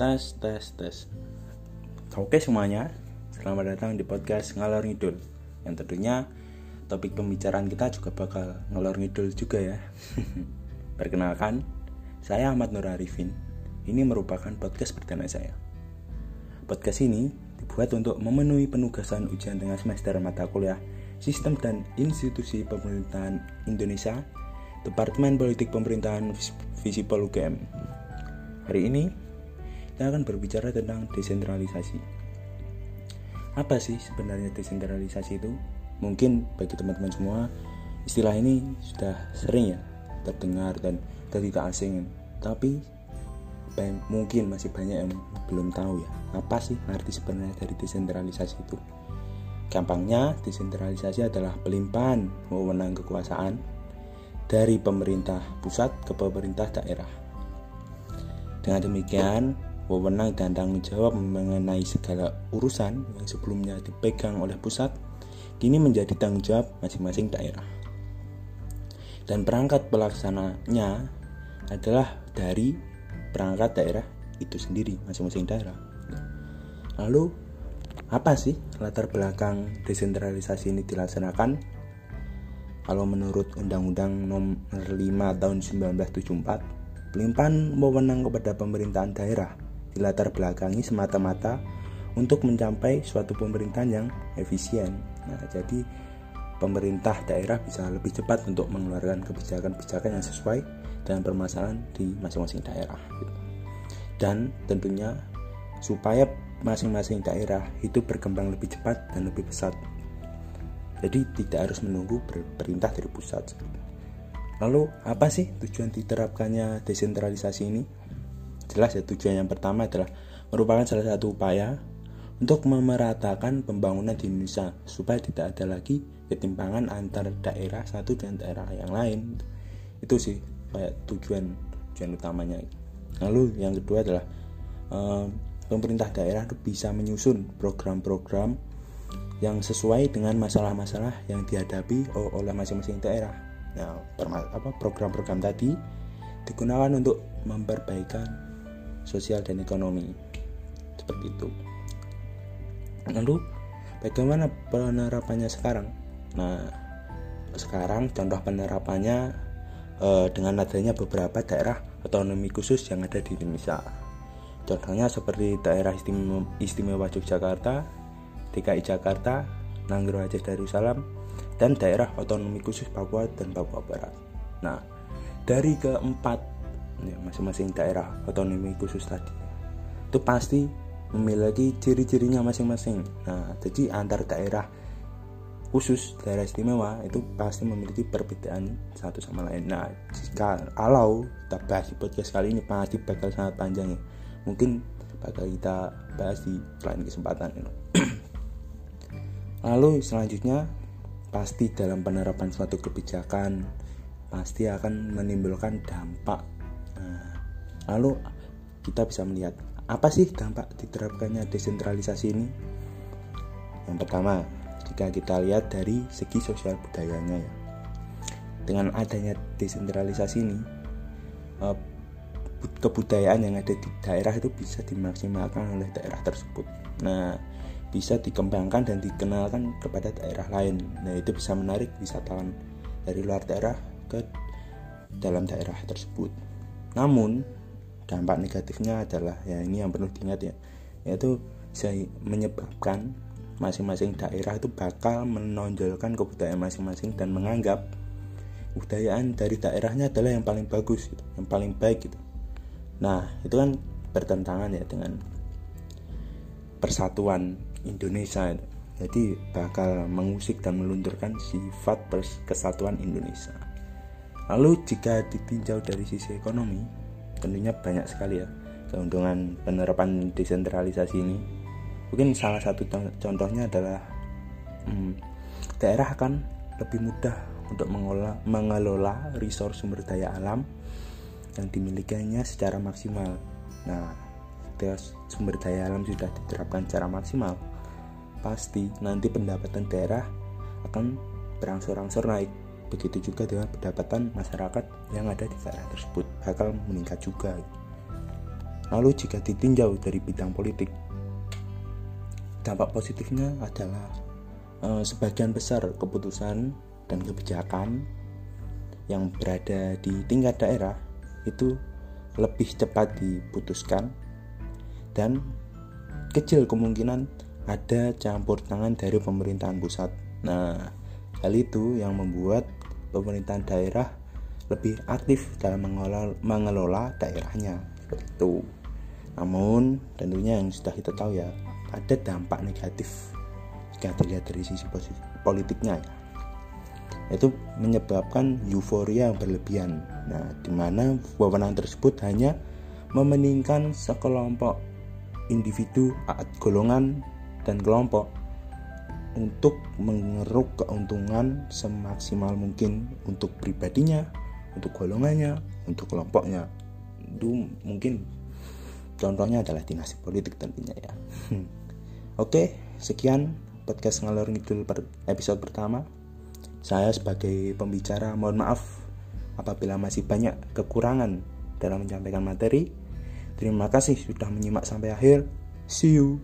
Tes, tes, tes. Oke semuanya, selamat datang di podcast Ngalor Ngidul. Yang tentunya topik pembicaraan kita juga bakal ngalor ngidul juga ya. Perkenalkan, saya Ahmad Nur Arifin. Ini merupakan podcast perdana saya. Podcast ini dibuat untuk memenuhi penugasan ujian tengah semester mata kuliah Sistem dan Institusi Pemerintahan Indonesia Departemen Politik Pemerintahan Visipol UGM. Hari ini kita akan berbicara tentang desentralisasi. Apa sih sebenarnya desentralisasi itu? Mungkin bagi teman-teman semua istilah ini sudah sering ya terdengar dan tidak asing. Tapi mungkin masih banyak yang belum tahu ya apa sih arti sebenarnya dari desentralisasi itu. Gampangnya, desentralisasi adalah pelimpahan wewenang kekuasaan dari pemerintah pusat ke pemerintah daerah. Dengan demikian, wewenang dan tanggung jawab mengenai segala urusan yang sebelumnya dipegang oleh pusat kini menjadi tanggung jawab masing-masing daerah. Dan perangkat pelaksananya adalah dari perangkat daerah itu sendiri, masing-masing daerah. Lalu, apa sih latar belakang desentralisasi ini dilaksanakan? Kalau menurut Undang-Undang Nomor 5 Tahun 1974, pelimpahan wewenang kepada pemerintahan daerah dilatar belakangi semata-mata untuk mencapai suatu pemerintahan yang efisien. Nah, jadi pemerintah daerah bisa lebih cepat untuk mengeluarkan kebijakan-kebijakan yang sesuai dengan permasalahan di masing-masing daerah. Dan tentunya supaya masing-masing daerah itu berkembang lebih cepat dan lebih pesat. Jadi tidak harus menunggu perintah dari pusat. Lalu apa sih tujuan diterapkannya desentralisasi ini? Jelas ya tujuan yang pertama adalah merupakan salah satu upaya untuk memeratakan pembangunan di Indonesia supaya tidak ada lagi ketimpangan antar daerah satu dan daerah yang lain. Itu sih kayak tujuan tujuan utamanya. Lalu yang kedua adalah eh, pemerintah daerah bisa menyusun program-program yang sesuai dengan masalah-masalah yang dihadapi oleh masing-masing daerah. Nah, program-program tadi digunakan untuk memperbaikan sosial dan ekonomi. Seperti itu. Lalu bagaimana penerapannya sekarang? Nah sekarang contoh penerapannya eh, dengan adanya beberapa daerah otonomi khusus yang ada di Indonesia. Contohnya seperti daerah istimewa, istimewa Yogyakarta DKI Jakarta Nanggro Aceh Darussalam dan daerah otonomi khusus Papua dan Papua Barat. Nah dari keempat ya, masing-masing daerah otonomi khusus tadi itu pasti memiliki ciri-cirinya masing-masing. Nah jadi antar daerah khusus daerah istimewa itu pasti memiliki perbedaan satu sama lain. Nah jika kalau kita bahas di podcast kali ini pasti bakal sangat panjang ya. Mungkin bakal kita bahas di lain kesempatan ini lalu selanjutnya pasti dalam penerapan suatu kebijakan pasti akan menimbulkan dampak Lalu kita bisa melihat apa sih dampak diterapkannya desentralisasi ini? Yang pertama, jika kita lihat dari segi sosial budayanya ya. Dengan adanya desentralisasi ini, eh, kebudayaan yang ada di daerah itu bisa dimaksimalkan oleh daerah tersebut. Nah, bisa dikembangkan dan dikenalkan kepada daerah lain. Nah, itu bisa menarik wisatawan dari luar daerah ke dalam daerah tersebut. Namun, dampak negatifnya adalah ya ini yang perlu diingat ya yaitu menyebabkan masing-masing daerah itu bakal menonjolkan kebudayaan masing-masing dan menganggap kebudayaan dari daerahnya adalah yang paling bagus gitu, yang paling baik gitu. Nah, itu kan bertentangan ya dengan persatuan Indonesia. Jadi bakal mengusik dan melunturkan sifat kesatuan Indonesia. Lalu jika ditinjau dari sisi ekonomi, tentunya banyak sekali ya keuntungan penerapan desentralisasi ini mungkin salah satu contohnya adalah hmm, daerah akan lebih mudah untuk mengelola, mengelola resource sumber daya alam yang dimilikinya secara maksimal nah sumber daya alam sudah diterapkan secara maksimal pasti nanti pendapatan daerah akan berangsur-angsur naik begitu juga dengan pendapatan masyarakat yang ada di daerah tersebut bakal meningkat juga. Lalu jika ditinjau dari bidang politik, dampak positifnya adalah eh, sebagian besar keputusan dan kebijakan yang berada di tingkat daerah itu lebih cepat diputuskan dan kecil kemungkinan ada campur tangan dari pemerintahan pusat. Nah, hal itu yang membuat pemerintahan daerah lebih aktif dalam mengelola, mengelola daerahnya itu. Namun tentunya yang sudah kita tahu ya ada dampak negatif jika dilihat dari sisi politiknya ya itu menyebabkan euforia yang berlebihan. Nah, di mana wewenang tersebut hanya memeningkan sekelompok individu, golongan, dan kelompok untuk mengeruk keuntungan semaksimal mungkin untuk pribadinya, untuk golongannya, untuk kelompoknya. Itu mungkin contohnya adalah dinasti politik tentunya ya. Oke, sekian podcast ngalor ngidul episode pertama. Saya sebagai pembicara mohon maaf apabila masih banyak kekurangan dalam menyampaikan materi. Terima kasih sudah menyimak sampai akhir. See you.